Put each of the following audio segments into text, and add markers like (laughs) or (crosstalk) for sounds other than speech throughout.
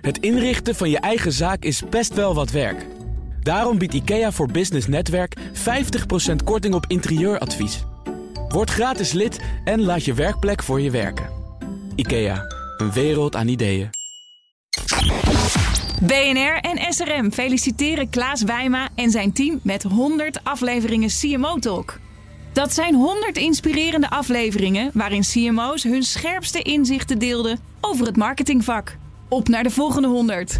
Het inrichten van je eigen zaak is best wel wat werk. Daarom biedt IKEA voor Business Netwerk 50% korting op interieuradvies. Word gratis lid en laat je werkplek voor je werken. IKEA, een wereld aan ideeën. BNR en SRM feliciteren Klaas Wijma en zijn team met 100 afleveringen CMO Talk. Dat zijn 100 inspirerende afleveringen waarin CMO's hun scherpste inzichten deelden over het marketingvak. Op naar de volgende 100.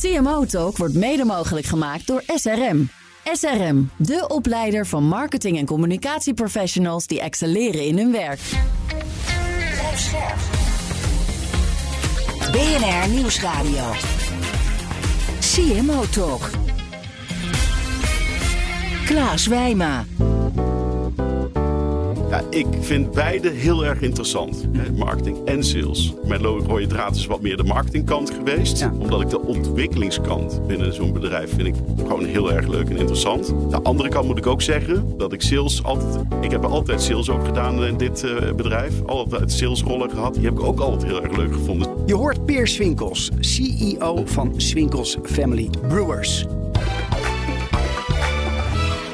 CMO Talk wordt mede mogelijk gemaakt door SRM. SRM, de opleider van marketing- en communicatieprofessionals die excelleren in hun werk. BNR Nieuwsradio. CMO Talk. Klaas Wijma. Ja, ik vind beide heel erg interessant. Hè, marketing en sales. Mijn rode draad is wat meer de marketingkant geweest. Ja. Omdat ik de ontwikkelingskant binnen zo'n bedrijf vind ik gewoon heel erg leuk en interessant. De andere kant moet ik ook zeggen dat ik sales altijd... Ik heb altijd sales ook gedaan in dit eh, bedrijf. Altijd salesrollen gehad. Die heb ik ook altijd heel erg leuk gevonden. Je hoort Peer Swinkels, CEO van Swinkels Family Brewers.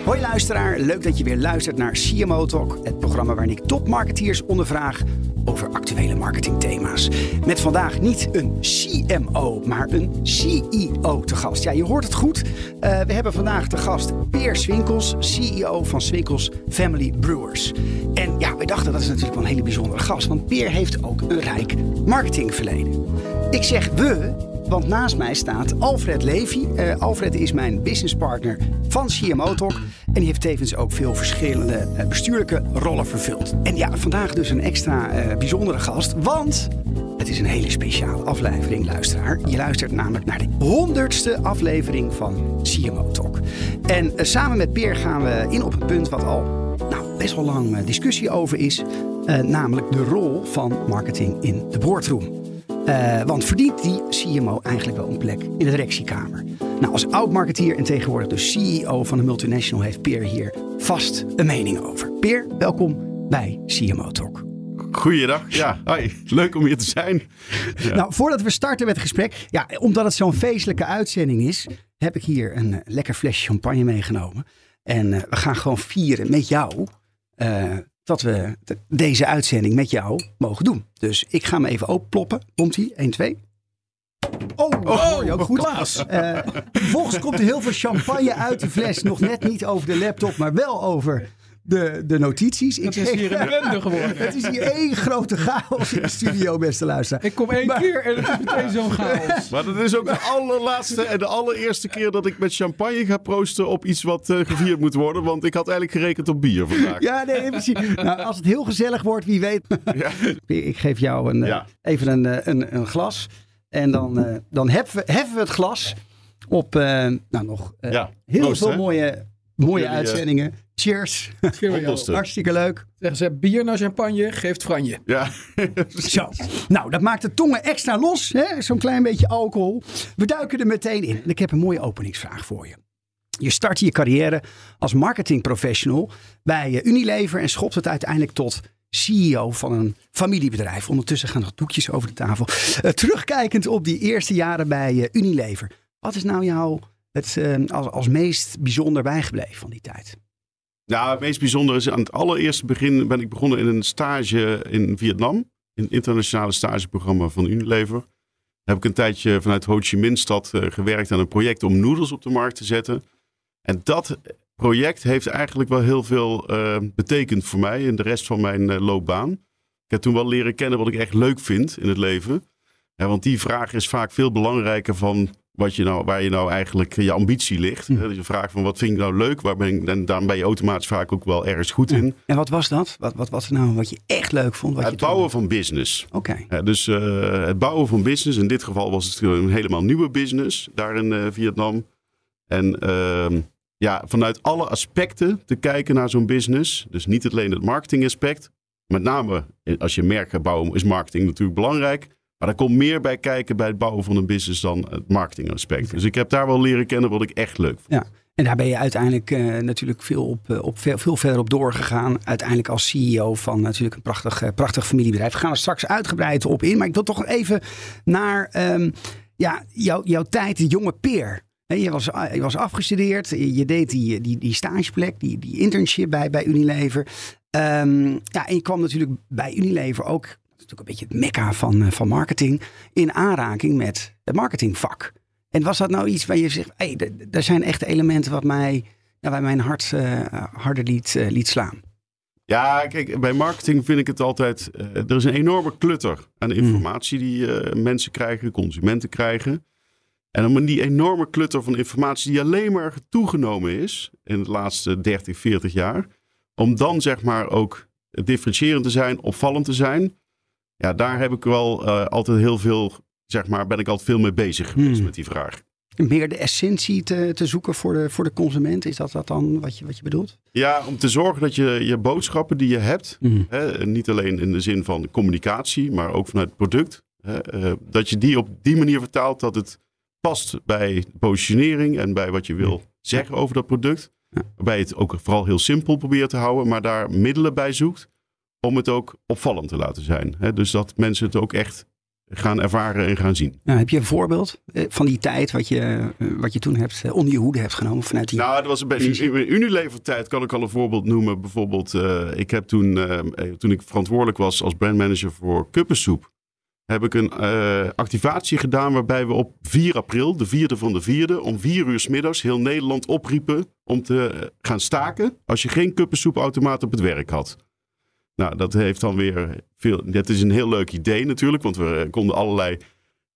Hoi luisteraar, leuk dat je weer luistert naar CMO Talk, het programma waarin ik topmarketeers ondervraag over actuele marketingthema's. Met vandaag niet een CMO, maar een CEO te gast. Ja, je hoort het goed. Eh, we hebben vandaag te gast Peer Swinkels, CEO van Swinkels Family Brewers. En ja, we dachten dat is natuurlijk wel een hele bijzondere gast, want Peer heeft ook een rijk marketingverleden. Ik zeg we, want naast mij staat Alfred Levy. Eh, Alfred is mijn businesspartner van CMO Talk. En die heeft tevens ook veel verschillende eh, bestuurlijke rollen vervuld. En ja, vandaag dus een extra eh, bijzondere gast. Want het is een hele speciale aflevering, luisteraar. Je luistert namelijk naar de honderdste aflevering van CMO Talk. En samen met Peer gaan we in op het punt wat al nou, best wel lang discussie over is. namelijk de rol van marketing in de boardroom. Eh, want verdient die CMO eigenlijk wel een plek in de directiekamer? Nou, als oud-marketeer en tegenwoordig de CEO van een multinational heeft Peer hier vast een mening over. Peer, welkom bij CMO Talk. Goeiedag. Ja, hoi. Leuk om hier te zijn. Ja. Nou, voordat we starten met het gesprek, ja, omdat het zo'n feestelijke uitzending is, heb ik hier een eh, lekker flesje champagne meegenomen. En eh, we gaan gewoon vieren met jou dat we de- deze uitzending met jou mogen doen. Dus ik ga hem even openploppen. Komt-ie? 1, 2. Oh, je ook goed. Eh, vervolgens komt er heel veel champagne uit de fles. Nog net niet over de laptop, maar wel over de, de notities. Het is hier een bende geworden. (laughs) Het is hier één grote chaos in de studio, beste luisteraar. Ik kom één Maar- keer en het is meteen zo'n chaos. Maar dat is ook de allerlaatste en de allereerste keer dat ik met champagne ga proosten op iets wat eh, gevierd moet worden. Want ik had eigenlijk gerekend op bier vandaag. Ja, nee, precies. Nou, als het heel gezellig wordt, wie weet. Ja. Ik geef jou een, eh, Ja. even een, eh, een, een glas. En dan, eh, dan heffen, we, heffen we het glas op eh, nou, nog eh, Ja, heel proost, veel hè? mooie, mooie jullie, eh, uitzendingen. Cheers. Honderdste. Hartstikke leuk. Zeggen ze, bier na champagne geeft franje. Ja. (laughs) Zo. Nou, dat maakt de tongen extra los. hè? Zo'n klein beetje alcohol. We duiken er meteen in. En ik heb een mooie openingsvraag voor je. Je start je carrière als marketingprofessional bij eh, Unilever en schopt het uiteindelijk tot CEO van een familiebedrijf. Ondertussen gaan nog doekjes over de tafel. Eh, terugkijkend op die eerste jaren bij Unilever. Wat is nou jou het eh, als, als meest bijzonder bijgebleven van die tijd? Nou, het meest bijzondere is aan het allereerste begin ben ik begonnen in een stage in Vietnam. In het internationale stageprogramma van Unilever. Daar heb ik een tijdje vanuit Ho Chi Minh stad eh, gewerkt aan een project om noedels op de markt te zetten. En dat project heeft eigenlijk wel heel veel eh, betekend voor mij en de rest van mijn eh, loopbaan. Ik heb toen wel leren kennen wat ik echt leuk vind in het leven. Ja, want die vraag is vaak veel belangrijker van wat je nou, waar je nou eigenlijk je ambitie ligt. Hm. Dus je vraagt van wat vind ik nou leuk? Waar ben ik, en daar ben je automatisch vaak ook wel ergens goed in. En wat was dat? Wat, wat was nou wat je echt leuk vond? Wat Het je bouwen van business. Oké. Ja, dus eh, het bouwen van business. In dit geval was het een helemaal nieuwe business daar in eh, Vietnam. En ehm, ja, vanuit alle aspecten te kijken naar zo'n business. Dus niet alleen het marketingaspect. Met name eh, als je merk gaat bouwen is marketing natuurlijk belangrijk. Maar er komt meer bij kijken bij het bouwen van een business dan het marketingaspect. Dus ik heb daar wel leren kennen wat ik echt leuk vond. Ja, en daar ben je uiteindelijk eh, natuurlijk veel, op, eh, op, veel, verder op doorgegaan. Uiteindelijk als CEO van natuurlijk een prachtig, eh, prachtig familiebedrijf. We gaan er straks uitgebreid op in. Maar ik wil toch even naar, ehm, Ja, jouw, jouw tijd, de jonge peer. Je was, je was afgestudeerd, je deed die, die, die stageplek, die, die internship bij, bij Unilever. Ehm, ja, en je kwam natuurlijk bij Unilever ook, is natuurlijk een beetje het mekka van, eh, van marketing, in aanraking met het marketingvak. En was dat nou iets waar je zegt, hey, d- d- er zijn echte elementen wat mij, ja, waar mijn hart eh, harder liet, eh, liet slaan? Ja, kijk, bij marketing vind ik het altijd. er is een enorme klutter aan informatie die mensen krijgen, consumenten krijgen. En om die enorme klutter van informatie die alleen maar toegenomen is in de laatste 30, 40 jaar, om dan zeg maar ook differentiërend te zijn, opvallend te zijn. Ja, daar heb ik wel eh, altijd heel veel, zeg maar, ben ik altijd veel mee bezig geweest Hmm. met die vraag. Meer de essentie te, te zoeken voor de, voor de consument, is dat, dat dan wat je, wat je bedoelt? Ja, om te zorgen dat je je boodschappen die je hebt, Mhm. Hè, niet alleen in de zin van communicatie, maar ook vanuit het product. Hè, eh, dat je die op die manier vertaalt dat het past bij positionering en bij wat je wil zeggen over dat product. Waarbij je het ook vooral heel simpel probeert te houden, maar daar middelen bij zoekt om het ook opvallend te laten zijn. Hè, dus dat mensen het ook echt gaan ervaren en gaan zien. Nou, heb je een voorbeeld eh, van die tijd wat je, eh, wat je toen hebt eh, onder je hoede hebt genomen vanuit die... Nou, dat was bij in mijn Unilever-tijd kan ik al een voorbeeld noemen. Bijvoorbeeld, ik heb toen, toen ik verantwoordelijk was als brandmanager voor kuppensoep, heb ik een activatie gedaan waarbij we op 4 april, de vierde van de vierde, om 4 uur 's middags heel Nederland opriepen om te gaan staken als je geen kuppensoepautomaat op het werk had. Nou, dat heeft dan weer veel. Dat is een heel leuk idee natuurlijk, want we eh, konden allerlei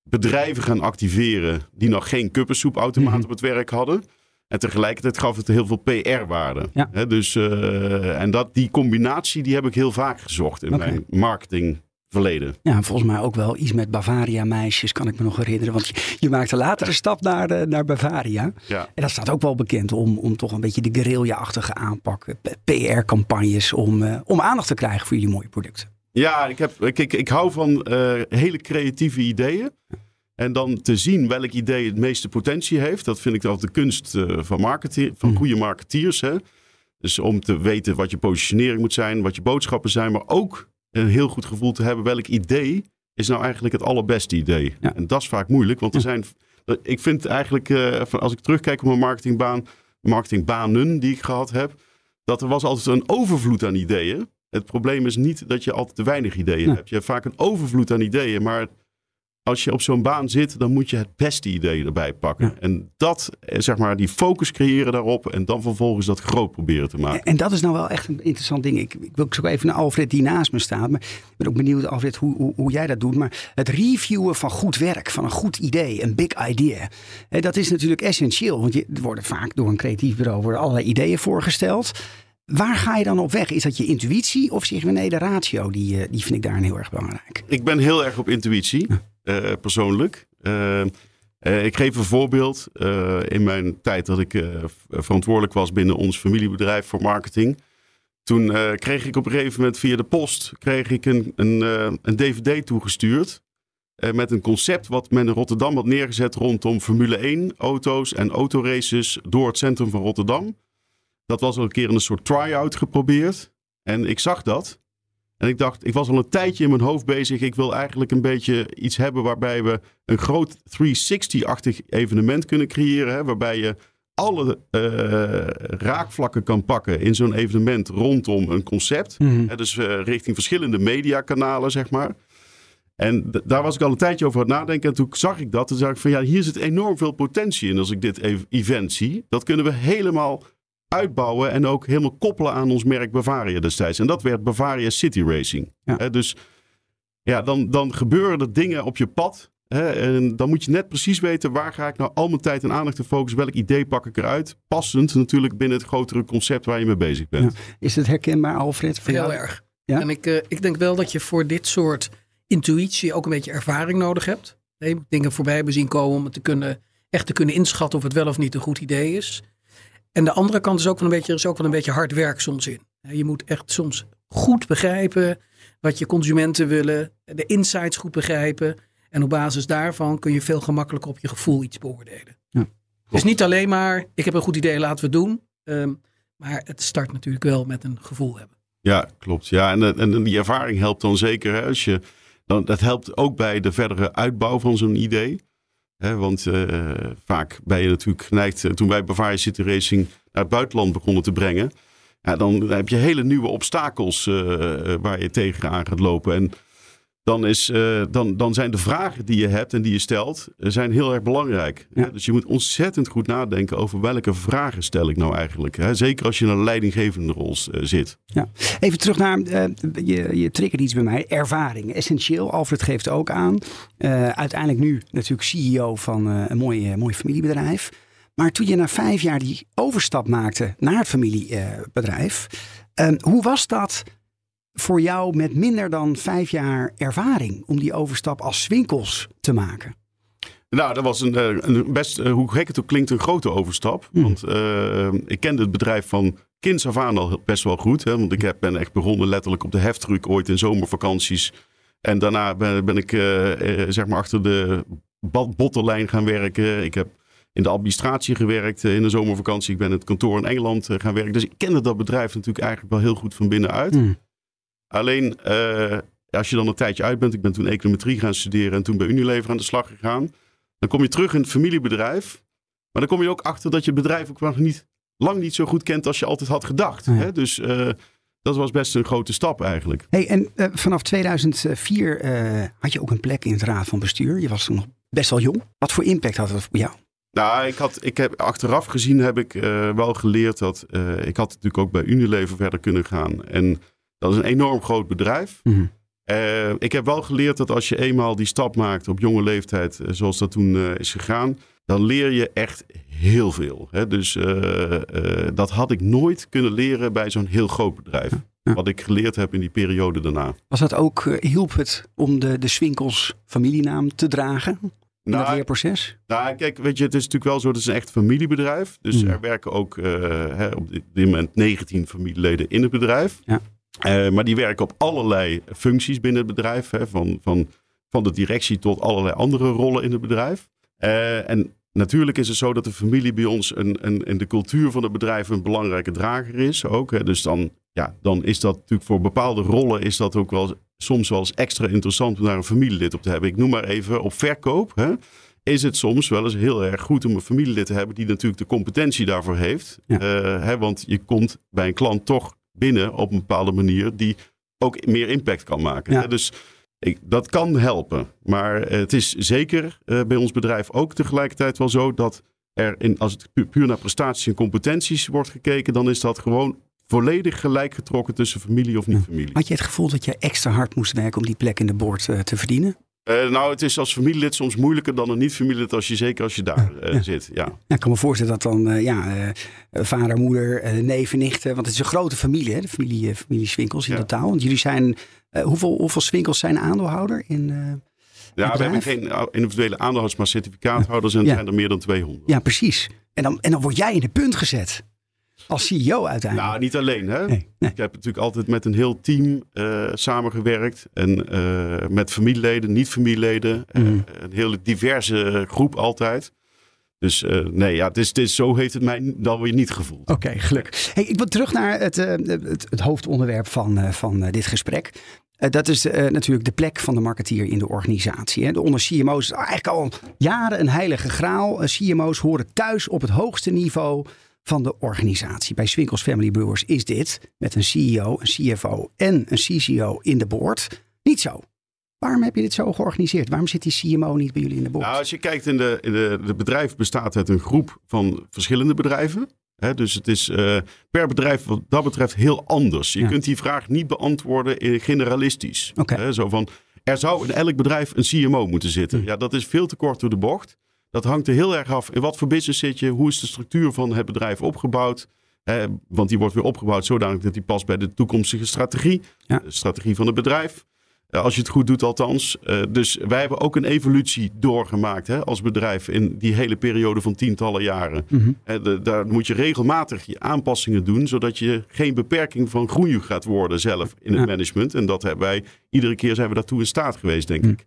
bedrijven gaan activeren die nog geen kuppensoepautomaat Mhm. op het werk hadden. En tegelijkertijd gaf het heel veel PR-waarde. Ja. Dus, eh, en dat, die combinatie die heb ik heel vaak gezocht in mijn marketingverleden. Ja, volgens mij ook wel iets met Bavaria meisjes, kan ik me nog herinneren. Want je, je maakte later een stap naar, eh, naar Bavaria. Ja. En dat staat ook wel bekend om, om toch een beetje de guerrilla-achtige aanpak. eh, PR-campagnes om, eh, om aandacht te krijgen voor jullie mooie producten. Ja, ik, heb, ik, ik, ik hou van hele creatieve ideeën. En dan te zien welk idee het meeste potentie heeft. Dat vind ik altijd de kunst van, marketeer, van Mhm. goede marketeers. Hè? Dus om te weten wat je positionering moet zijn, wat je boodschappen zijn. Maar ook een heel goed gevoel te hebben welk idee is nou eigenlijk het allerbeste idee. Ja. En dat is vaak moeilijk. Want er zijn, ik vind eigenlijk, eh, als ik terugkijk op mijn marketingbaan, marketingbanen die ik gehad heb. Dat er was altijd een overvloed aan ideeën. Het probleem is niet dat je altijd te weinig ideeën hebt. Je hebt vaak een overvloed aan ideeën. Maar als je op zo'n baan zit, dan moet je het beste idee erbij pakken. Ja. En dat, eh, zeg maar, die focus creëren daarop. En dan vervolgens dat groot proberen te maken. En, en dat is nou wel echt een interessant ding. Ik, ik wil ook zo even naar Alfred die naast me staat. Maar ik ben ook benieuwd, Alfred, hoe, hoe, hoe jij dat doet. Maar het reviewen van goed werk, van een goed idee, een big idea. hè, Dat is natuurlijk essentieel. Want je, er worden vaak door een creatief bureau worden allerlei ideeën voorgesteld. Waar ga je dan op weg? Is dat je intuïtie of zeg je nee, de ratio? Die, eh, die vind ik daarin heel erg belangrijk. Ik ben heel erg op intuïtie, eh, persoonlijk. Eh, ik geef een voorbeeld. In mijn tijd dat ik verantwoordelijk was binnen ons familiebedrijf voor marketing. Toen kreeg ik op een gegeven moment via de post kreeg ik een, een, een dvd toegestuurd. met een concept wat men in Rotterdam had neergezet rondom Formule 1 auto's en autoraces door het centrum van Rotterdam. Dat was al een keer in een soort try-out geprobeerd. En ik zag dat. En ik dacht, ik was al een tijdje in mijn hoofd bezig. Ik wil eigenlijk een beetje iets hebben waarbij we een groot 360-achtig evenement kunnen creëren. Hè, waarbij je alle eh, raakvlakken kan pakken in zo'n evenement rondom een concept. Hè, dus eh, richting verschillende mediakanalen, zeg maar. En daar was ik al een tijdje over aan het nadenken. En toen zag ik dat. Toen zag ik van ja, hier zit enorm veel potentie in als ik dit ev- event zie. Dat kunnen we helemaal uitbouwen en ook helemaal koppelen aan ons merk Bavaria destijds. En dat werd Bavaria City Racing. Ja. Dus ja, dan, dan gebeuren er dingen op je pad. Hè, en dan moet je net precies weten waar ga ik nou al mijn tijd en aandacht te focussen. Welk idee pak ik eruit? Passend natuurlijk binnen het grotere concept waar je mee bezig bent. Is het herkenbaar, Alfred? voor Heel jou? erg. Ja? En ik, eh, ik denk wel dat je voor dit soort intuïtie ook een beetje ervaring nodig hebt. Nee, dingen voorbij hebben zien komen om het te kunnen, echt te kunnen inschatten of het wel of niet een goed idee is. En de andere kant is ook wel een beetje, er is ook wel een beetje hard werk soms in. Je moet echt soms goed begrijpen wat je consumenten willen, de insights goed begrijpen. En op basis daarvan kun je veel gemakkelijker op je gevoel iets beoordelen. Ja. Dus niet alleen maar, ik heb een goed idee, laten we het doen. Ehm, maar het start natuurlijk wel met een gevoel hebben. Ja, klopt. Ja, en, en die ervaring helpt dan zeker. Hè, als je, dan, dat helpt ook bij de verdere uitbouw van zo'n idee. Want uh, vaak ben je natuurlijk geneigd, toen wij Bavaria City Racing naar het buitenland begonnen te brengen. Ja, dan heb je hele nieuwe obstakels waar je tegenaan gaat lopen. En dan, is, uh, dan, dan zijn de vragen die je hebt en die je stelt, uh, zijn heel erg belangrijk. Ja. Dus je moet ontzettend goed nadenken over welke vragen stel ik nou eigenlijk. Hè? Zeker als je in een leidinggevende rol uh, zit. Ja. Even terug naar, je, je triggert iets bij mij, ervaring. Essentieel, Alfred geeft ook aan. uiteindelijk nu natuurlijk CEO van een mooi, mooi familiebedrijf. Maar toen je na vijf jaar die overstap maakte naar het familiebedrijf, hoe was dat voor jou met minder dan vijf jaar ervaring om die overstap als Swinkels te maken? Nou, dat was een, eh, een best, eh, hoe gek het ook klinkt, een grote overstap. Hmm. Want uh, ik kende het bedrijf van kinds af aan al best wel goed. Hè, want ik heb, ben echt begonnen letterlijk op de heftruck ooit in zomervakanties. En daarna ben, ben ik uh, zeg maar achter de bottellijn gaan werken. Ik heb in de administratie gewerkt in de zomervakantie. Ik ben in het kantoor in Engeland gaan werken. Dus ik kende dat bedrijf natuurlijk eigenlijk wel heel goed van binnenuit. Mm. Alleen uh, als je dan een tijdje uit bent, ik ben toen econometrie gaan studeren en toen bij Unilever aan de slag gegaan. Dan kom je terug in het familiebedrijf. Maar dan kom je ook achter dat je het bedrijf ook nog niet, lang niet zo goed kent als je altijd had gedacht. Hè? Dus uh, dat was best een grote stap eigenlijk. Hey, en uh, vanaf 2004 had je ook een plek in het raad van bestuur. Je was toen nog best wel jong. Wat voor impact had dat op jou? Nou, ik had, ik heb, achteraf gezien heb ik wel geleerd dat ik had natuurlijk ook bij Unilever verder kunnen gaan. En dat is een enorm groot bedrijf. Mm ik heb wel geleerd dat als je eenmaal die stap maakt op jonge leeftijd, eh, zoals dat toen uh, is gegaan, dan leer je echt heel veel. Hè? Dus dat had ik nooit kunnen leren bij zo'n heel groot bedrijf. Wat ik geleerd heb in die periode daarna. Was dat ook, hielp het om de, de Swinkels familienaam te dragen? In nou, dat leerproces? Nou, kijk, weet je, het is natuurlijk wel zo, het is een echt familiebedrijf. Dus mm. er werken ook hè, op dit moment 19 familieleden in het bedrijf. Ja. Uh, maar die werken op allerlei functies binnen het bedrijf. Hè, van, van, van de directie tot allerlei andere rollen in het bedrijf. Uh, en natuurlijk is het zo dat de familie bij ons een, een, in de cultuur van het bedrijf een belangrijke drager is. Ook, hè. Dus dan, ja, dan is dat natuurlijk voor bepaalde rollen is dat ook wel soms wel eens extra interessant om daar een familielid op te hebben. Ik noem maar even op verkoop. Hè, is het soms wel eens heel erg goed om een familielid te hebben die natuurlijk de competentie daarvoor heeft. Ja. Uh, hè, want je komt bij een klant toch binnen op een bepaalde manier die ook meer impact kan maken. Dus ik, dat kan helpen. Maar het is zeker uh, bij ons bedrijf ook tegelijkertijd wel zo dat er, in, als het puur naar prestaties en competenties wordt gekeken, dan is dat gewoon volledig gelijk getrokken tussen familie of niet familie. Had je het gevoel dat je extra hard moest werken om die plek in de boord uh, te verdienen? Uh, nou, het is als familielid soms moeilijker dan een niet-familielid, als je zeker als je daar uh, ja. zit. Ja. ja. ik kan me voorstellen dat dan uh, ja, vader, moeder, neven, nichten, want het is een grote familie, hè, de familie, familie Swinkels in ja. totaal. Want jullie zijn, hoeveel, hoeveel Swinkels zijn aandeelhouder in? ja, we hebben geen individuele aandeelhouders, maar certificaathouders en zijn er meer dan 200. Ja, precies. En dan, en dan word jij in de punt gezet. Als CEO uiteindelijk. Nou, niet alleen. Hè? Nee, nee. Ik heb natuurlijk altijd met een heel team uh, samengewerkt. En uh, met familieleden, niet-familieleden. Mm. Uh, een hele diverse groep altijd. Dus nee, ja, het is, het is, zo heeft het mij dan weer niet gevoeld. Oké, okay, gelukkig. Hey, ik wil terug naar het, het, het hoofdonderwerp van, van dit gesprek. dat is natuurlijk de plek van de marketeer in de organisatie. Hè. De onder CMO's is eigenlijk al jaren een heilige graal. CMO's horen thuis op het hoogste niveau van de organisatie. Bij Swinkels Family Brewers is dit met een CEO, een CFO en een CCO in de board niet zo. Waarom heb je dit zo georganiseerd? Waarom zit die CMO niet bij jullie in de board? Nou, als je kijkt in de, in de, de bedrijf bestaat uit een groep van verschillende bedrijven. dus het is uh, per bedrijf wat dat betreft heel anders. Je kunt die vraag niet beantwoorden in generalistisch. Okay. zo van, er zou in elk bedrijf een CMO moeten zitten. Hm. Ja, dat is veel te kort door de bocht. Dat hangt er heel erg af in wat voor business zit je, hoe is de structuur van het bedrijf opgebouwd. want die wordt weer opgebouwd zodanig dat die past bij de toekomstige strategie, de strategie van het bedrijf. Eh, als je het goed doet, althans. Uh, dus wij hebben ook een evolutie doorgemaakt hè, als bedrijf in die hele periode van tientallen jaren. Mm daar moet je regelmatig je aanpassingen doen, zodat je geen beperking van groei gaat worden zelf in het management. En dat hebben wij, iedere keer zijn we daartoe in staat geweest, denk mhm. ik.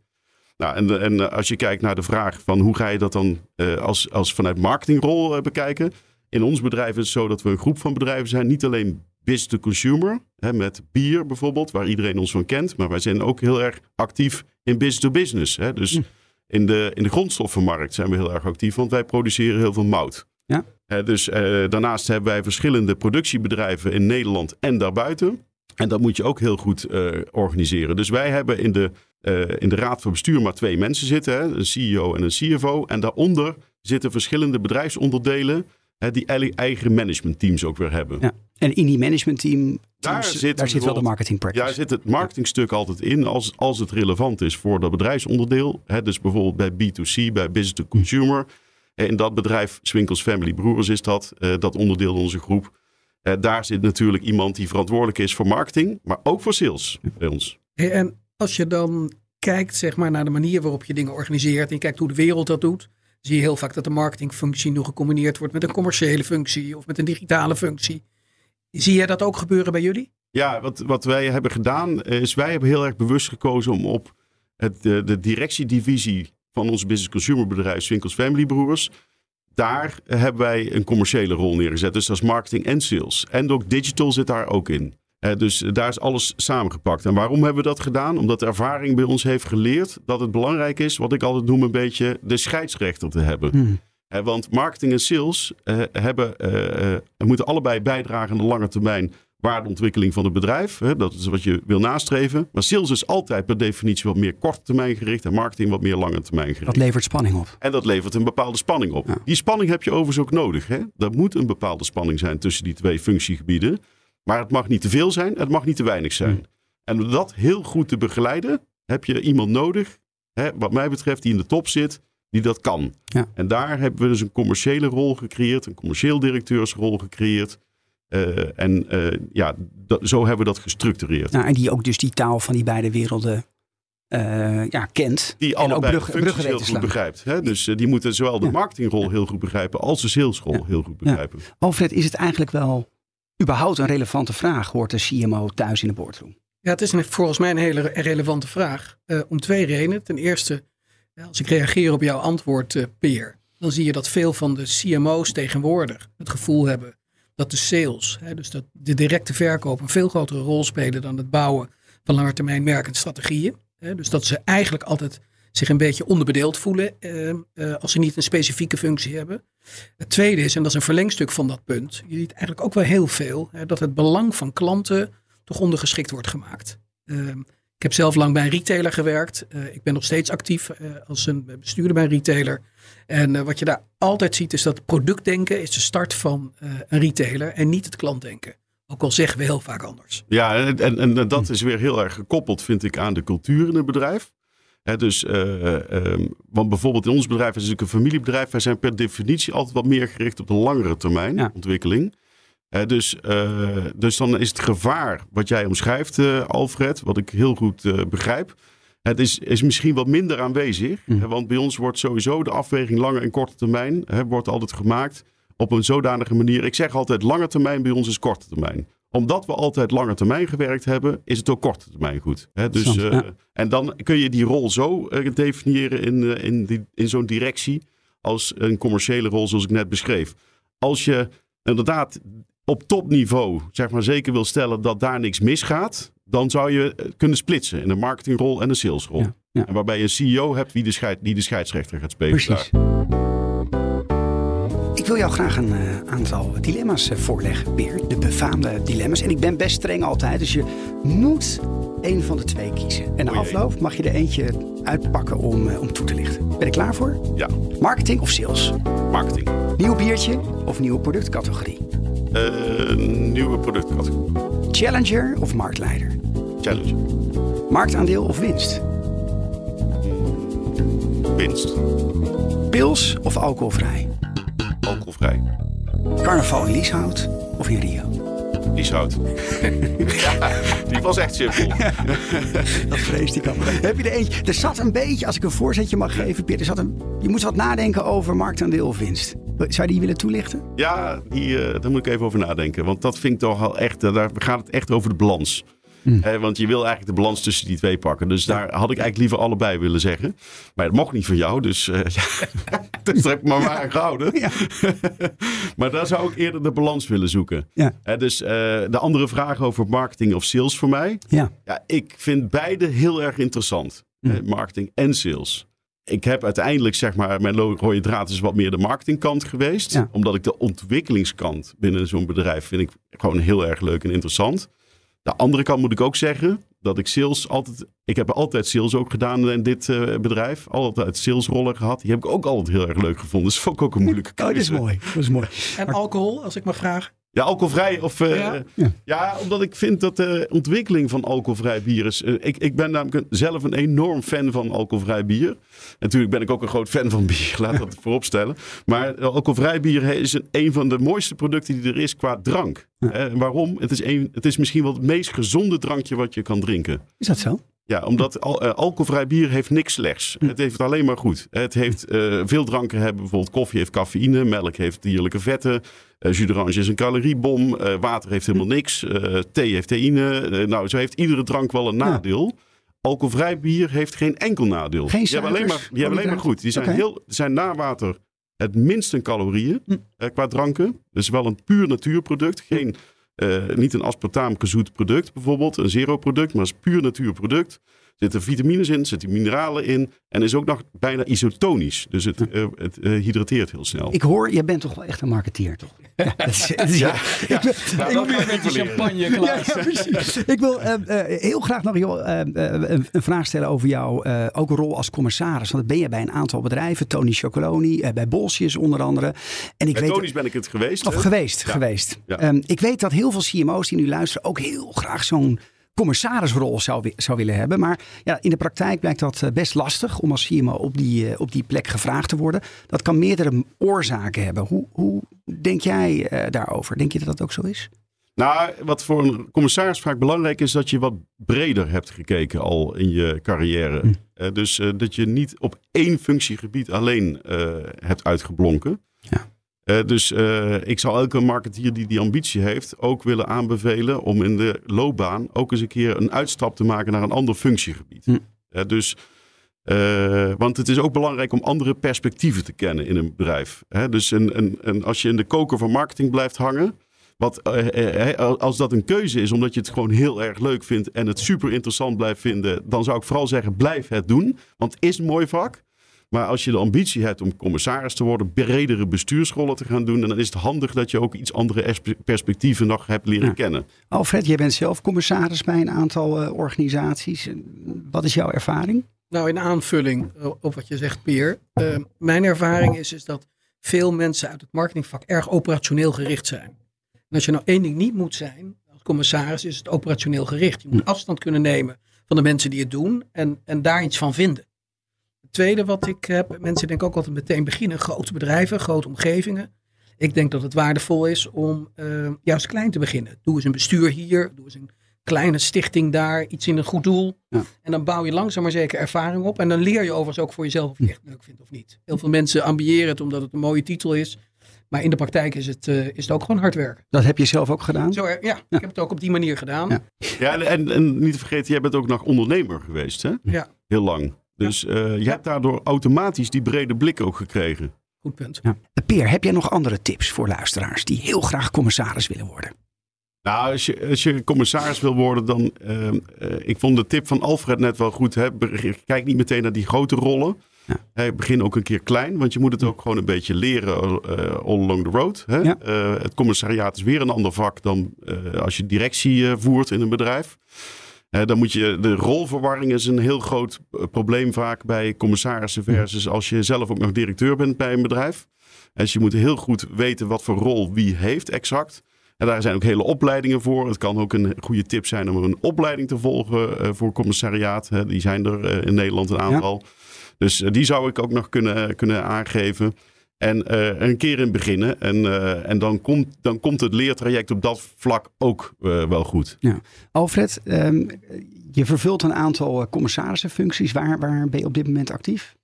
Nou, en, en eh, als je kijkt naar de vraag van hoe ga je dat dan uh, als, als vanuit marketingrol uh, bekijken. In ons bedrijf is het zo dat we een groep van bedrijven zijn. Niet alleen business to consumer, hè, met bier bijvoorbeeld, waar iedereen ons van kent. Maar wij zijn ook heel erg actief in business to business. Hè. Dus hm. In de, in de grondstoffenmarkt zijn we heel erg actief, want wij produceren heel veel mout. Ja. Hè, dus eh, daarnaast hebben wij verschillende productiebedrijven in Nederland en daarbuiten. En dat moet je ook heel goed eh, organiseren. Dus wij hebben in de, eh, in de raad van bestuur maar twee mensen zitten. Hè? Een CEO en een CFO. En daaronder zitten verschillende bedrijfsonderdelen hè, die eigen managementteams ook weer hebben. Ja. En in die managementteam, Daar daar zit daar zit wel de marketing practice. Ja, zit het marketingstuk altijd in als, als het relevant is voor dat bedrijfsonderdeel. Hè, dus bijvoorbeeld bij B2C, bij business to consumer. Eh, In dat bedrijf, Swinkels Family Broers is dat, eh, dat onderdeel in onze groep. Eh, daar zit natuurlijk iemand die verantwoordelijk is voor marketing, maar ook voor sales bij ons. Hey, En als je dan kijkt zeg maar, naar de manier waarop je dingen organiseert en je kijkt hoe de wereld dat doet, zie je heel vaak dat de marketingfunctie nog gecombineerd wordt met een commerciële functie of met een digitale functie. Zie jij dat ook gebeuren bij jullie? Ja, wat, wat wij hebben gedaan is wij hebben heel erg bewust gekozen om op het, de, directiedivisie van ons business consumer bedrijf Swinkels Family Broers. Daar hebben wij een commerciële rol neergezet. Dus dat is marketing en sales. En ook digital zit daar ook in. Dus daar is alles samengepakt. En waarom hebben we dat gedaan? Omdat de ervaring bij ons heeft geleerd dat het belangrijk is, wat ik altijd noem een beetje, de scheidsrechter te hebben. Hmm. Want marketing en sales eh, hebben, eh, eh, moeten allebei bijdragen aan de lange termijn waardeontwikkeling van het bedrijf. Dat is wat je wil nastreven. Maar sales is altijd per definitie wat meer korte termijn gericht en marketing wat meer lange termijn gericht. Dat levert spanning op. En dat levert een bepaalde spanning op. Ja. Die spanning heb je overigens ook nodig. Hè? Er moet een bepaalde spanning zijn tussen die twee functiegebieden. Maar het mag niet te veel zijn, het mag niet te weinig zijn. Hmm. En om dat heel goed te begeleiden, heb je iemand nodig, hè, wat mij betreft, die in de top zit, die dat kan. Ja. En daar hebben we dus een commerciële rol gecreëerd, een commercieel directeursrol gecreëerd. Eh, en eh, ja, dat- zo hebben we dat gestructureerd. Nou, en die ook dus die taal van die beide werelden eh, ja, kent. Die en ook de functies heel goed begrijpt. Hè? Dus die moeten zowel de Ja. marketingrol heel goed begrijpen als de salesrol Ja. heel goed begrijpen. Alfred, is het eigenlijk wel überhaupt een relevante vraag? Hoort de CMO thuis in de boardroom? Ja, het is een, volgens mij een hele relevante vraag. eh, om twee redenen. Ten eerste, ja, als ik reageer op jouw antwoord, eh, Peer, dan zie je dat veel van de CMO's tegenwoordig het gevoel hebben dat de sales, hè, dus dat de directe verkoop, een veel grotere rol spelen dan het bouwen van langetermijn merkende strategieën. Hè, dus dat ze eigenlijk altijd zich een beetje onderbedeeld voelen eh, eh, als ze niet een specifieke functie hebben. Het tweede is, en dat is een verlengstuk van dat punt, je ziet eigenlijk ook wel heel veel, hè, dat het belang van klanten toch ondergeschikt wordt gemaakt. Ehm, ik heb zelf lang bij een retailer gewerkt. Eh, ik ben nog steeds actief als een bestuurder bij een retailer. En wat je daar altijd ziet is dat productdenken is de start van een retailer en niet het klantdenken. Ook al zeggen we heel vaak anders. Ja, en, en, en dat is weer heel erg gekoppeld, vind ik, aan de cultuur in het bedrijf. Dus, eh, ehm, want bijvoorbeeld in ons bedrijf is het natuurlijk een familiebedrijf. Wij zijn per definitie altijd wat meer gericht op de langere termijn Ja. ontwikkeling. Dus, eh, dus dan is het gevaar wat jij omschrijft, eh, Alfred, wat ik heel goed begrijp. Het is, is misschien wat minder aanwezig. Mhm. Want bij ons wordt sowieso de afweging lange en korte termijn wordt altijd gemaakt op een zodanige manier. Ik zeg altijd lange termijn bij ons is korte termijn omdat we altijd lange termijn gewerkt hebben, is het ook korte termijn goed. Hè? Dus, eh, ja. En dan kun je die rol zo eh, definiëren in, eh, in, die, in zo'n directie als een commerciële rol zoals ik net beschreef. Als je inderdaad op topniveau zeg maar, zeker wil stellen dat daar niks misgaat, dan zou je kunnen splitsen in een marketingrol en een salesrol. Ja, ja. En waarbij je een CEO hebt die de, scheid, die de scheidsrechter gaat spelen. Precies. Ik wil jou graag een eh, aantal dilemma's eh, voorleggen, Beer. De befaamde dilemma's. En ik ben best streng altijd, dus je moet één van de twee kiezen. En na afloop mag je er eentje uitpakken om, eh, om toe te lichten. Ben er klaar voor? Ja, Marketing of sales? marketing. Nieuw biertje of nieuwe productcategorie? Nieuwe productcategorie. Challenger of marktleider? Challenge. Marktaandeel of winst? Winst. Pils of alcoholvrij? Alcoholvrij. Carnaval in Lieshout of in Rio? Lieshout. (laughs) ja, die was echt simpel. Dat vreest ik al. Heb je er eentje? Er zat een beetje, als ik een voorzetje mag geven, Peter, er zat een, je moet wat nadenken over marktaandeel of winst. Zou je die willen toelichten? Ja, die, eh, daar moet ik even over nadenken. Want dat vind ik toch al echt, eh, daar gaat het echt over de balans. Eh, want je wil eigenlijk de balans tussen die twee pakken. Dus daar had ik eigenlijk liever allebei willen zeggen. Maar het mocht niet van jou, dus, eh, ja. (laughs) dus heb ik me maar gehouden. Ja. (laughs) maar daar zou ik eerder de balans willen zoeken. Ja. Eh, dus eh, de andere vraag over marketing of sales voor mij. Ja. Ja, ik vind beide heel erg interessant. Eh, marketing en sales. ik heb uiteindelijk, zeg maar, mijn rode draad is wat meer de marketingkant geweest. Ja. Omdat ik de ontwikkelingskant binnen zo'n bedrijf vind ik gewoon heel erg leuk en interessant. De andere kant moet ik ook zeggen dat ik sales altijd, ik heb altijd sales ook gedaan in dit eh, bedrijf. Altijd salesrollen gehad. Die heb ik ook altijd heel erg leuk gevonden. Dus vond ik ook een moeilijke Oh, keuze. dat is mooi. Dat is mooi. En alcohol, als ik mag vragen. Ja, alcoholvrij. Of, eh, Ja? ja. Ja. omdat ik vind dat de ontwikkeling van alcoholvrij bier is. eh, ik, ik ben namelijk zelf een enorm fan van alcoholvrij bier. Natuurlijk ben ik ook een groot fan van bier, (laughs) laat dat vooropstellen. Maar alcoholvrij bier is een, een van de mooiste producten die er is qua drank. Eh, waarom? Het is, een, het is misschien wel het meest gezonde drankje wat je kan drinken. Is dat zo? Ja, omdat al, eh, alcoholvrij bier heeft niks slechts. Het heeft alleen maar goed. Het heeft eh, veel dranken hebben. Bijvoorbeeld koffie heeft cafeïne, melk heeft dierlijke vetten. eh jus d'orange is een caloriebom. water heeft helemaal niks. eh, thee heeft theïne. nou, zo heeft iedere drank wel een nadeel. Alcoholvrij bier heeft geen enkel nadeel. Geen die hebben alleen maar, die hebben alleen maar goed. Die zijn, Oké. heel, zijn na water het minst in calorieën Hm. qua dranken. Dus wel een puur natuurproduct. Geen, niet een aspartaam gezoet product bijvoorbeeld. Een zero product, maar is puur natuurproduct. Zitten vitamines in, er zitten mineralen in. En is ook nog bijna isotonisch. Dus het, (laughs) eh, het eh, hydrateert heel snel. Ik hoor, jij bent toch wel echt een marketeer, toch? Ja, dat is, dat is- Ja, Ik wil, Nou, ik champagne Ja, ja, precies. Ik wil eh, heel graag nog joh, een, een vraag stellen over jouw eh, ook een rol als commissaris. Want dat ben je bij een aantal bedrijven. Tony Chocoloni, bij Bolsjes onder andere. En ik Bij weet, Tony's ben ik het geweest. Of hè? geweest, Ja. geweest. Ja. Ehm, ik weet dat heel veel CMO's die nu luisteren ook heel graag zo'n commissarisrol zou, zou willen hebben. Maar ja, in de praktijk blijkt dat eh, best lastig om als CMO op die, eh, op die plek gevraagd te worden. Dat kan meerdere oorzaken hebben. Hoe, hoe denk jij eh, daarover? Denk je dat dat ook zo is? Nou, wat voor een commissaris vaak belangrijk is, dat je wat breder hebt gekeken al in je carrière. Hm. Dus dat je niet op één functiegebied alleen hebt uitgeblonken. Ja. Eh, dus eh, ik zal elke marketeer die die ambitie heeft ook willen aanbevelen om in de loopbaan ook eens een keer een uitstap te maken naar een ander functiegebied. Hm. Eh, dus, want het is ook belangrijk om andere perspectieven te kennen in een bedrijf. Hè? Dus een, een, een, als je in de koker van marketing blijft hangen, wat, als dat een keuze is omdat je het gewoon heel erg leuk vindt en het super interessant blijft vinden, dan zou ik vooral zeggen: blijf het doen. Want het is een mooi vak. Maar als je de ambitie hebt om commissaris te worden, bredere bestuursrollen te gaan doen, dan is het handig dat je ook iets andere perspectieven nog hebt leren Ja. kennen. Alfred, jij bent zelf commissaris bij een aantal eh, organisaties. Wat is jouw ervaring? Nou, in aanvulling eh, op wat je zegt, Peer. eh, mijn ervaring is, is dat veel mensen uit het marketingvak erg operationeel gericht zijn. En als je nou één ding niet moet zijn, als commissaris, is het operationeel gericht. Je moet afstand kunnen nemen van de mensen die het doen en, en daar iets van vinden. Het tweede wat ik heb, mensen denken ook altijd meteen beginnen, grote bedrijven, grote omgevingen. Ik denk dat het waardevol is om eh, juist klein te beginnen. Doe eens een bestuur hier, doe eens een kleine stichting daar, iets in een goed doel. Ja. En dan bouw je langzaam maar zeker ervaring op. En dan leer je overigens ook voor jezelf of je het echt leuk vindt of niet. Heel veel mensen ambiëren het omdat het een mooie titel is. Maar in de praktijk is het, eh, is het ook gewoon hard werken. Dat heb je zelf ook gedaan? Zo, er- ja, ik heb het ook op die manier gedaan. Ja. Ja, en, en, en niet te vergeten, jij bent ook nog ondernemer geweest, hè? Ja. Heel lang. Dus eh, je hebt daardoor automatisch die brede blik ook gekregen. Goed punt. Ja. Peer, heb jij nog andere tips voor luisteraars die heel graag commissaris willen worden? Nou, als je, als je commissaris wil worden, dan. eh, eh, ik vond de tip van Alfred net wel goed. Hè? Kijk niet meteen naar die grote rollen. Ja. Hè, begin ook een keer klein, want je moet het ook gewoon een beetje leren eh, all along the road. Hè? Ja. Eh, het commissariaat is weer een ander vak dan eh, als je directie eh, voert in een bedrijf. Dan moet je, de rolverwarring is een heel groot eh, probleem vaak bij commissarissen versus als je zelf ook nog directeur bent bij een bedrijf. Dus je moet heel goed weten wat voor rol wie heeft exact. En daar zijn ook hele opleidingen voor. Het kan ook een goede tip zijn om een opleiding te volgen eh, voor commissariaat. Die zijn er eh, in Nederland een aantal. Dus die zou ik ook nog kunnen, kunnen aangeven. En eh, een keer in beginnen. En, eh, en dan, komt, dan komt het leertraject op dat vlak ook eh, wel goed. Alfred, ehm, je vervult een aantal commissarissenfuncties. Waar, waar ben je op dit moment actief?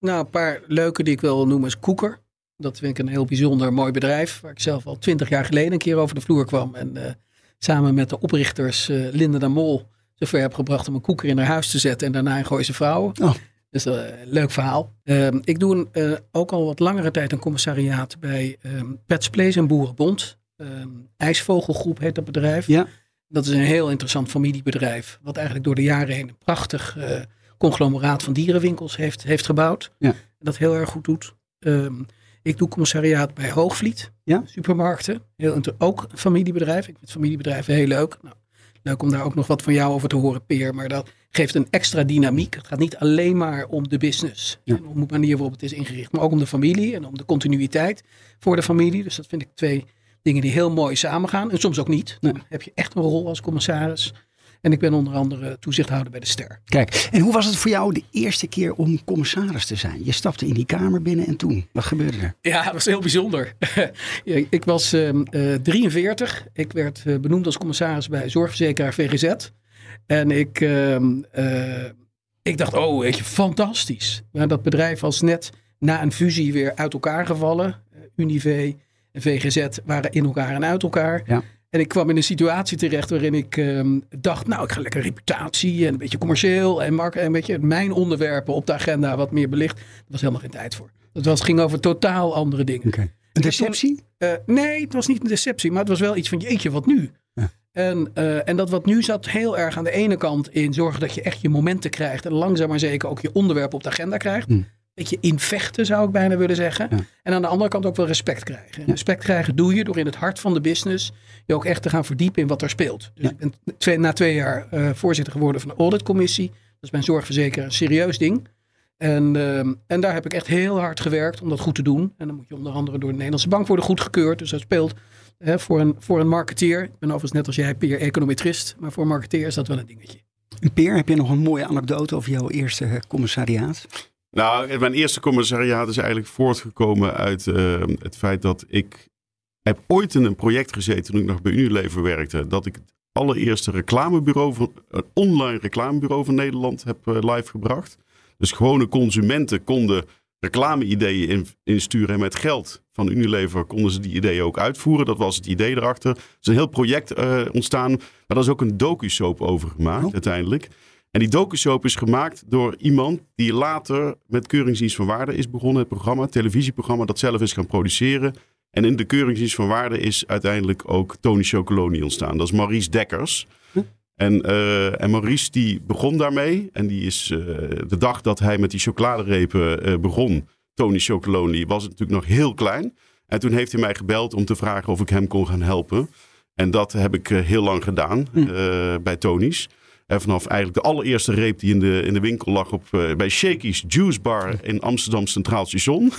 Nou, een paar leuke die ik wel wil noemen is Koeker. Dat vind ik een heel bijzonder mooi bedrijf. Waar ik zelf al twintig jaar geleden een keer over de vloer kwam. En eh, samen met de oprichters eh Linda de Mol zover heb gebracht om een koeker in haar huis te zetten. En daarna een Gooise vrouwen. Oh. Dus eh, een leuk verhaal. Ehm, ik doe een, eh, ook al wat langere tijd een commissariaat bij ehm Pets Place en Boerenbond. Ehm, IJsvogelgroep heet dat bedrijf. Ja. Dat is een heel interessant familiebedrijf. Wat eigenlijk door de jaren heen een prachtig eh, conglomeraat van dierenwinkels heeft, heeft gebouwd. Ja. En dat heel erg goed doet. Ik doe commissariaat bij Hoogvliet, Ja. supermarkten. Heel, ook een familiebedrijf. Ik vind familiebedrijven heel leuk. Nou, leuk om daar ook nog wat van jou over te horen, Peer. Maar dat geeft een extra dynamiek. Het gaat niet alleen maar om de business. Ja. En om de manier waarop het is ingericht. Maar ook om de familie en om de continuïteit voor de familie. Dus dat vind ik twee dingen die heel mooi samengaan. En soms ook niet. Dan heb je echt een rol als commissaris. En ik ben onder andere toezichthouder bij de Ster. Kijk, en hoe was het voor jou de eerste keer om commissaris te zijn? Je stapte in die kamer binnen en toen, wat gebeurde er? Ja, dat was heel bijzonder. (laughs) Ik was ehm, eh, 43. Ik werd eh, benoemd als commissaris bij zorgverzekeraar VGZ. En ik, ehm, eh, ik dacht, oh, weet je, fantastisch. Maar dat bedrijf was net na een fusie weer uit elkaar gevallen. Eh, Unive en VGZ waren in elkaar en uit elkaar. Ja. En ik kwam in een situatie terecht waarin ik ehm, dacht, nou, ik ga lekker reputatie en een beetje commercieel en, mark, en een beetje mijn onderwerpen op de agenda wat meer belicht. Daar was helemaal geen tijd voor. Het was, ging over totaal andere dingen. Een deceptie? Eh, nee, het was niet een deceptie, maar het was wel iets van jeetje, wat nu? En, eh, en dat wat nu zat heel erg aan de ene kant in zorgen dat je echt je momenten krijgt. En langzaam maar zeker ook je onderwerp op de agenda krijgt. Hmm. Beetje invechten zou ik bijna willen zeggen. Ja. En aan de andere kant ook wel respect krijgen. En respect krijgen doe je door in het hart van de business je ook echt te gaan verdiepen in wat er speelt. Dus Ja. ik ben twee, na twee jaar eh, voorzitter geworden van de auditcommissie. Dat is bij een zorgverzekeraar een serieus ding. En, ehm, en daar heb ik echt heel hard gewerkt om dat goed te doen. En dan moet je onder andere door de Nederlandse Bank worden goedgekeurd. Dus dat speelt hè, voor, een, voor een marketeer. Ik ben overigens net als jij peer econometrist. Maar voor een marketeer is dat wel een dingetje. Peer, heb je nog een mooie anekdote over jouw eerste eh, commissariaat? Nou, mijn eerste commissariaat is eigenlijk voortgekomen uit eh, het feit dat ik heb ooit in een project gezeten toen ik nog bij Unilever werkte. Dat ik het allereerste reclamebureau van, een online reclamebureau van Nederland heb eh, live gebracht. Dus gewone consumenten konden reclame-ideeën in, insturen en met geld van Unilever konden ze die ideeën ook uitvoeren. Dat was het idee erachter. Er is een heel project eh, ontstaan, maar daar is ook een docu-soap over gemaakt Oh. uiteindelijk. En die docu-soap is gemaakt door iemand die later met Keuringsdienst van Waarde is begonnen. Het programma, het televisieprogramma, dat zelf is gaan produceren. En in de Keuringsdienst van Waarde is uiteindelijk ook Tony Chocoloni ontstaan. Dat is Maurice Dekkers. En, eh, en Maurice die begon daarmee. En die is eh, de dag dat hij met die chocoladerepen eh, begon, Tony Chocoloni, was het natuurlijk nog heel klein. En toen heeft hij mij gebeld om te vragen of ik hem kon gaan helpen. En dat heb ik heel lang gedaan eh, bij Tony's. En vanaf eigenlijk de allereerste reep die in de, in de winkel lag op, bij Shakey's Juice Bar in Amsterdam Centraal Station.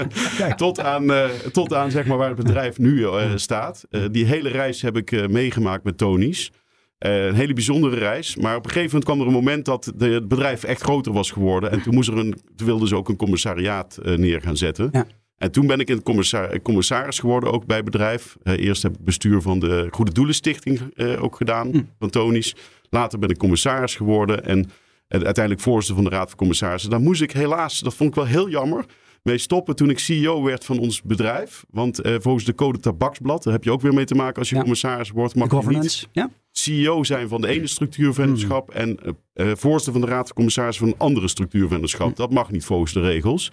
(laughs) tot aan, tot aan zeg maar, waar het bedrijf nu staat. Die hele reis heb ik meegemaakt met Tony's. Eh, een hele bijzondere reis. Maar op een gegeven moment kwam er een moment dat de, het bedrijf echt groter was geworden. En toen, moest er een, toen wilden ze ook een commissariaat eh, neer gaan zetten. Ja. En toen ben ik een commissar- commissaris geworden, ook bij het bedrijf. Eh, eerst heb ik bestuur van de Goede Doelen Stichting ook gedaan, Hm. van Tony's. Later ben ik commissaris geworden en uiteindelijk voorzitter van de Raad van Commissarissen. Daar moest ik helaas, dat vond ik wel heel jammer, mee stoppen toen ik CEO werd van ons bedrijf. Want eh, volgens de code tabaksblad, daar heb je ook weer mee te maken als je Ja. commissaris wordt. Mag niet governance? Ja? CEO zijn van de ene structuurvennootschap en eh, eh, voorzitter van de Raad van Commissarissen van een andere structuurvennootschap. Dat mag niet volgens de regels.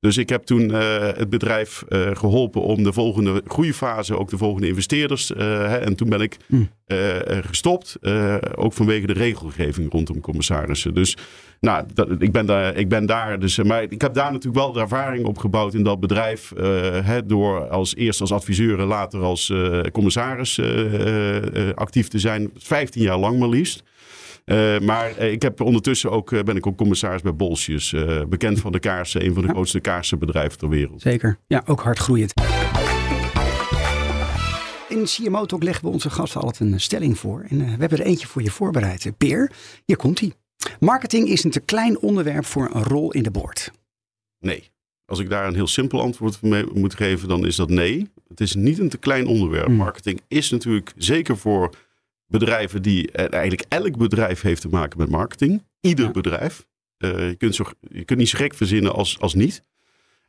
Dus ik heb toen eh, het bedrijf eh, geholpen om de volgende groeifase, ook de volgende investeerders. eh, hè, en toen ben ik Hmm. gestopt, ook vanwege de regelgeving rondom commissarissen. Dus nou, dat, ik, ben daar, ik ben daar. Dus, maar ik heb daar natuurlijk wel de ervaring opgebouwd in dat bedrijf. hè, door als eerst als adviseur en later als commissaris actief te zijn. 15 jaar lang maar liefst. Eh, maar eh, ik heb ondertussen ook, eh, ben ik ook commissaris bij Bolsjes. bekend van de kaarsen, een van de Ja. grootste kaarsenbedrijven ter wereld. Zeker. Ja, ook hard groeiend. In CMO Talk leggen we onze gasten altijd een stelling voor. En we hebben er eentje voor je voorbereid. Peer, hier komt hij. Marketing is een te klein onderwerp voor een rol in de board. Nee. Als ik daar een heel simpel antwoord mee moet geven, dan is dat nee. Het is niet een te klein onderwerp. Hmm. Marketing is natuurlijk zeker voor bedrijven die... Eigenlijk elk bedrijf heeft te maken met marketing. Ieder Ja. bedrijf. Eh, je, kunt zo, je kunt niet zo gek verzinnen als, als niet.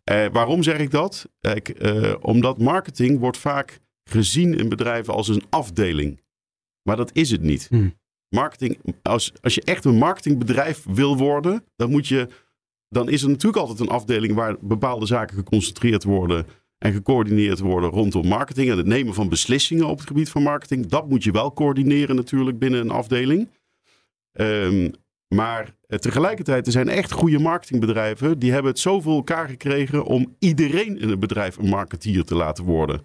Eh, waarom zeg ik dat? Kijk, eh, omdat marketing wordt vaak gezien in bedrijven als een afdeling. Maar dat is het niet. Hmm. Marketing, als, als je echt een marketingbedrijf wil worden, dan moet je dan is er natuurlijk altijd een afdeling waar bepaalde zaken geconcentreerd worden en gecoördineerd worden rondom marketing en het nemen van beslissingen op het gebied van marketing. Dat moet je wel coördineren natuurlijk binnen een afdeling. Ehm, Maar eh, tegelijkertijd, er zijn echt goede marketingbedrijven. Die hebben het zo voor elkaar gekregen om iedereen in het bedrijf een marketeer te laten worden.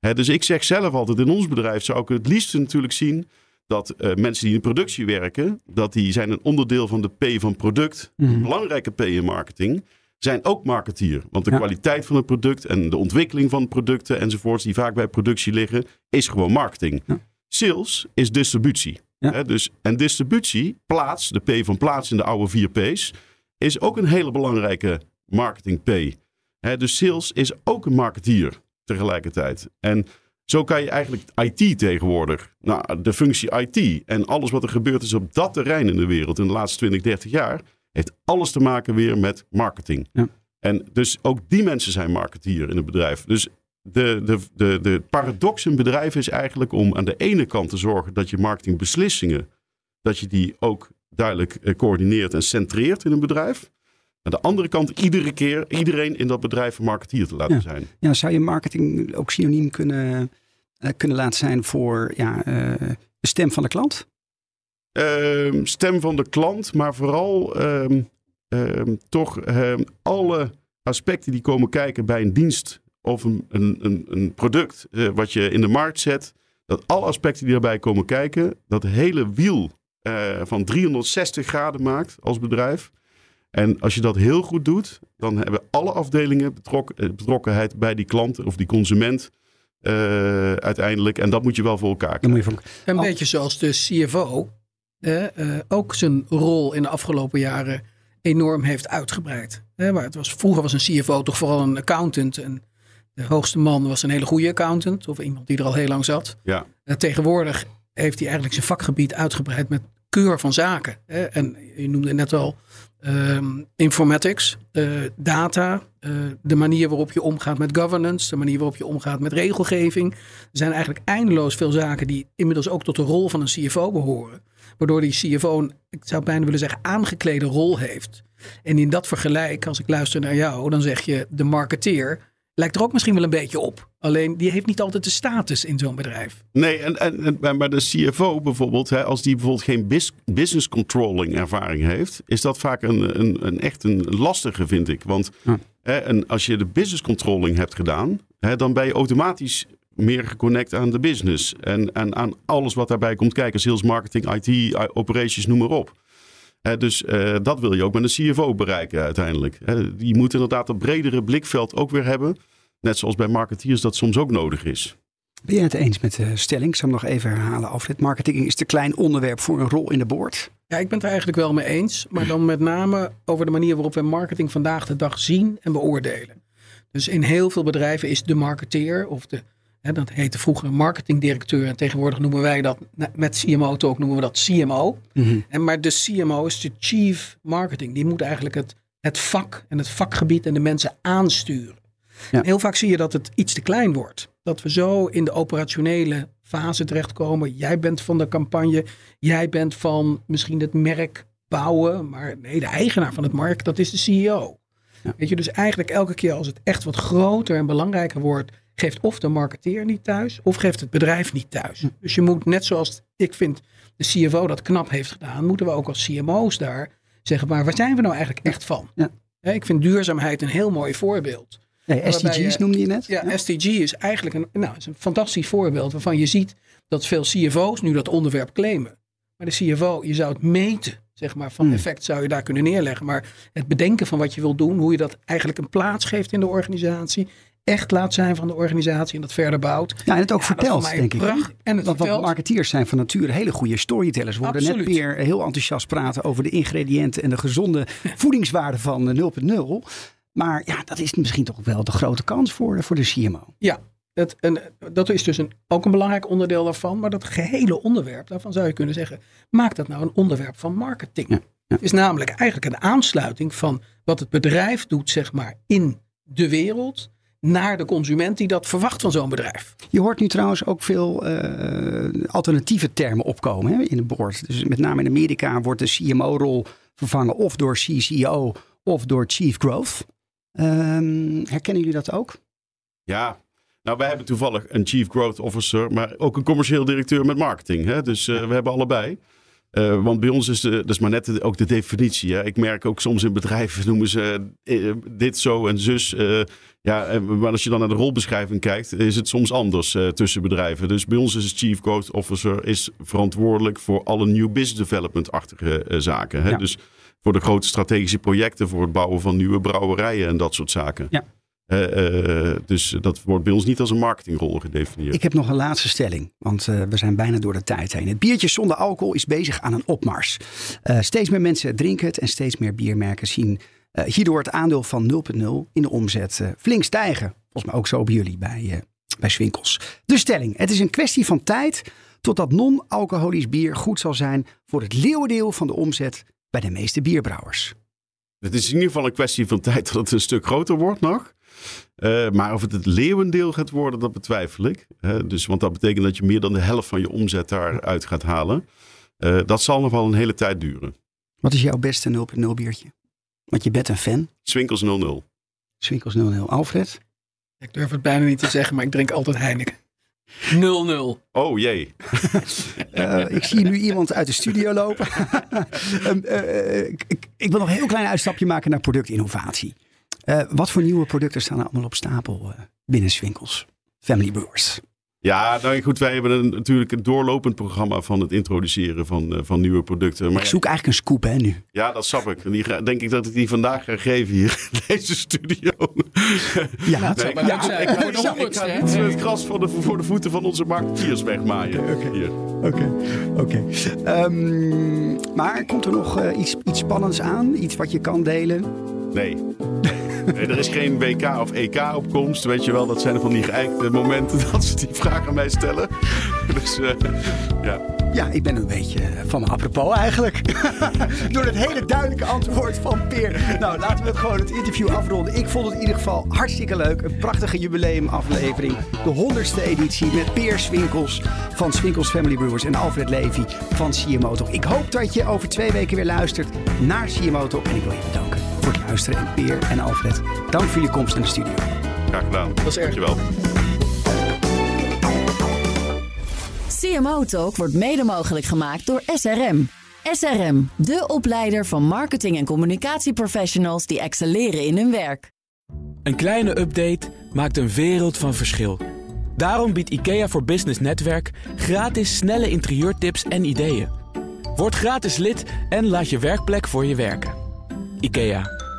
Dus ik zeg zelf altijd, in ons bedrijf zou ik het liefst natuurlijk zien dat eh, mensen die in productie werken, dat die zijn een onderdeel van de P van product. Mhm. Een belangrijke P in marketing zijn ook marketeer. Want de Ja. kwaliteit van het product en de ontwikkeling van producten enzovoorts, die vaak bij productie liggen, is gewoon marketing. Ja. Sales is distributie. Ja. Dus, en distributie, plaats, de P van plaats in de oude vier P's, is ook een hele belangrijke marketing P. Dus sales is ook een marketeer tegelijkertijd. En zo kan je eigenlijk IT tegenwoordig, nou, de functie IT en alles wat er gebeurd is op dat terrein in de wereld in de laatste 20, 30 jaar, heeft alles te maken weer met marketing. Ja. En dus ook die mensen zijn marketeer in het bedrijf. Dus de, de, de, de paradox in bedrijf is eigenlijk om aan de ene kant te zorgen dat je marketingbeslissingen, dat je die ook duidelijk eh, coördineert en centreert in een bedrijf. Aan de andere kant iedere keer iedereen in dat bedrijf een marketeer te laten Ja. zijn. Ja, zou je marketing ook synoniem kunnen, eh, kunnen laten zijn voor ja, eh, de stem van de klant? Ehm, stem van de klant, maar vooral ehm, ehm, toch ehm, alle aspecten die komen kijken bij een dienst of een, een, een, een product eh, wat je in de markt zet. Dat alle aspecten die daarbij komen kijken, dat hele wiel eh, van 360 graden maakt als bedrijf. En als je dat heel goed doet, dan hebben alle afdelingen betrok, eh, betrokkenheid bij die klant of die consument eh, uiteindelijk. En dat moet je wel voor elkaar Dan krijgen. moet je van, Een beetje zoals de CFO eh, ook zijn rol in de afgelopen jaren enorm heeft uitgebreid. Eh, maar het was, vroeger was een CFO toch vooral een accountant. En de hoogste man was een hele goede accountant. Of iemand die er al heel lang zat. Ja. Eh, tegenwoordig heeft hij eigenlijk zijn vakgebied uitgebreid met keur van zaken. En je noemde net al ehm, informatics, eh, data, eh, de manier waarop je omgaat met governance, de manier waarop je omgaat met regelgeving. Er zijn eigenlijk eindeloos veel zaken die inmiddels ook tot de rol van een CFO behoren. Waardoor die CFO een, ik zou bijna willen zeggen, aangeklede rol heeft. En in dat vergelijk, als ik luister naar jou, dan zeg je de marketeer lijkt er ook misschien wel een beetje op. Alleen die heeft niet altijd de status in zo'n bedrijf. Nee, en, en, en maar de CFO bijvoorbeeld, hè, als die bijvoorbeeld geen bis- business controlling ervaring heeft, is dat vaak een, een, een echt een lastige, vind ik. Want Ja. hè, en als je de business controlling hebt gedaan, hè, dan ben je automatisch meer geconnect aan de business. En, en aan alles wat daarbij komt kijken. Sales, marketing, IT, operations, noem maar op. Dus eh, dat wil je ook met een CFO bereiken uiteindelijk. Hè, je moet inderdaad een bredere blikveld ook weer hebben. Net zoals bij marketeers dat soms ook nodig is. Ben je het eens met de stelling? Ik zal hem nog even herhalen. Alfred, marketing is te klein onderwerp voor een rol in de board. Ja, ik ben het er eigenlijk wel mee eens. Maar dan met name over de manier waarop we marketing vandaag de dag zien en beoordelen. Dus in heel veel bedrijven is de marketeer of de, hè, dat heette vroeger marketingdirecteur. En tegenwoordig noemen wij dat met CMO ook noemen we dat CMO. En maar de CMO is de Chief Marketing. Die moet eigenlijk het, het vak en het vakgebied en de mensen aansturen. Ja. Heel vaak zie je dat het iets te klein wordt. Dat we zo in de operationele fase terechtkomen. Jij bent van de campagne. Jij bent van misschien het merk bouwen. Maar nee, de eigenaar van het merk, dat is de CEO. Ja. Weet je, dus eigenlijk elke keer als het echt wat groter en belangrijker wordt, geeft of de marketeer niet thuis, of geeft het bedrijf niet thuis. Dus je moet net zoals ik vind de CFO dat knap heeft gedaan, moeten we ook als CMO's daar zeggen, maar waar zijn we nou eigenlijk echt van? Ja. Ik vind duurzaamheid een heel mooi voorbeeld. Nee, SDG's je- noemde je net. Ja, SDG is eigenlijk een, nou, is een fantastisch voorbeeld waarvan je ziet dat veel CFO's nu dat onderwerp claimen. Maar de CFO, je zou het meten, zeg maar, van Hmm. effect zou je daar kunnen neerleggen. Maar het bedenken van wat je wil doen, hoe je dat eigenlijk een plaats geeft in de organisatie, echt laat zijn van de organisatie en dat verder bouwt. Ja, en het ook Ja, vertelt, denk ik. En het Want, vertelt, marketeers zijn van nature hele goede storytellers. We hoorden net weer heel enthousiast praten over de ingrediënten en de gezonde voedingswaarde van eh, 0.0. Maar ja, dat is misschien toch wel de grote kans voor, voor de CMO. Ja, dat, en, dat is dus een, ook een belangrijk onderdeel daarvan. Maar dat gehele onderwerp, daarvan zou je kunnen zeggen, maak dat nou een onderwerp van marketing. Ja, ja. Het is namelijk eigenlijk een aansluiting van wat het bedrijf doet, zeg maar, in de wereld, naar de consument die dat verwacht van zo'n bedrijf. Je hoort nu trouwens ook veel eh, alternatieve termen opkomen hè, in het board. Dus met name in Amerika wordt de CMO-rol vervangen of door CCO of door Chief Growth. Ehm, herkennen jullie dat ook? Ja, nou wij hebben toevallig een Chief Growth Officer, maar ook een commercieel directeur met marketing. Hè? Dus eh, we hebben allebei. Uh, want bij ons is de, dat is maar net de, ook de definitie. Hè? Ik merk ook soms in bedrijven (laughs) noemen ze uh, dit zo en zus. Uh, ja, maar als je dan naar de rolbeschrijving kijkt, is het soms anders tussen bedrijven. Dus bij ons is het Chief Growth Officer is verantwoordelijk voor alle new business development-achtige zaken. Hè? Ja. Dus voor de grote strategische projecten, voor het bouwen van nieuwe brouwerijen en dat soort zaken. Ja. Uh, uh, dus dat wordt bij ons niet als een marketingrol gedefinieerd. Ik heb nog een laatste stelling, want uh, we zijn bijna door de tijd heen. Het biertje zonder alcohol is bezig aan een opmars. steeds meer mensen drinken het en steeds meer biermerken zien hierdoor het aandeel van 0,0 in de omzet flink stijgen. Volgens mij ook zo bij jullie bij, bij Swinkels. De stelling, het is een kwestie van tijd totdat non-alcoholisch bier goed zal zijn voor het leeuwendeel van de omzet bij de meeste bierbrouwers. Het is in ieder geval een kwestie van tijd dat het een stuk groter wordt nog. Uh, maar of het het leeuwendeel gaat worden, dat betwijfel ik. Uh, dus, want dat betekent dat je meer dan de helft van je omzet daaruit gaat halen. Uh, dat zal nog wel een hele tijd duren. Wat is jouw beste 0.0 biertje? Want je bent een fan. Swinkels 00. Swinkels 00. Alfred? Ik durf het bijna niet te zeggen, maar ik drink altijd Heineken. 0-0. Oh jee. uh, (laughs) ik zie nu iemand uit de studio lopen. (laughs) um, uh, ik, ik, wil nog een heel klein uitstapje maken naar productinnovatie. Uh, wat voor nieuwe producten staan er allemaal op stapel binnen Swinkels? Family Brewers. Ja, nou goed, wij hebben een, natuurlijk een doorlopend programma van het introduceren van, uh, van nieuwe producten. Maar ik zoek eigenlijk een scoop, hè, nu. Ja, dat snap ik. En die ga, denk ik dat ik die vandaag ga geven hier in (laughs) deze studio. Ja, dat zou leuk zijn. Ik, ik, ik, ik ga niet het gras voor de, voor de voeten van onze marketeers wegmaaien. Oké, oké, oké. Ehm, maar komt er nog uh, iets, iets spannends aan? Iets wat je kan delen? Nee. (laughs) Er is geen WK of EK-opkomst. Weet je wel, dat zijn van die geëikte momenten (laughs) dat ze die vraag aan mij stellen. Dus uh, ja. Ja, ik ben een beetje van me apropos eigenlijk. (laughs) Door het hele duidelijke antwoord van Peer. Nou, laten we gewoon het interview afronden. Ik vond het in ieder geval hartstikke leuk. Een prachtige jubileumaflevering. De honderdste editie met Peer Swinkels van Swinkels Family Brewers en Alfred Levy van CMO. Ik hoop dat je over twee weken weer luistert naar CMO. En ik wil je bedanken luisteren. En Peer en Alfred, dank voor jullie komst in de studio. Graag gedaan. Dat is erg. Dankjewel. CMO Talk wordt mede mogelijk gemaakt door SRM. SRM, de opleider van marketing- en communicatieprofessionals die excelleren in hun werk. Een kleine update maakt een wereld van verschil. Daarom biedt IKEA voor Business Netwerk gratis snelle interieurtips en ideeën. Word gratis lid en laat je werkplek voor je werken. IKEA,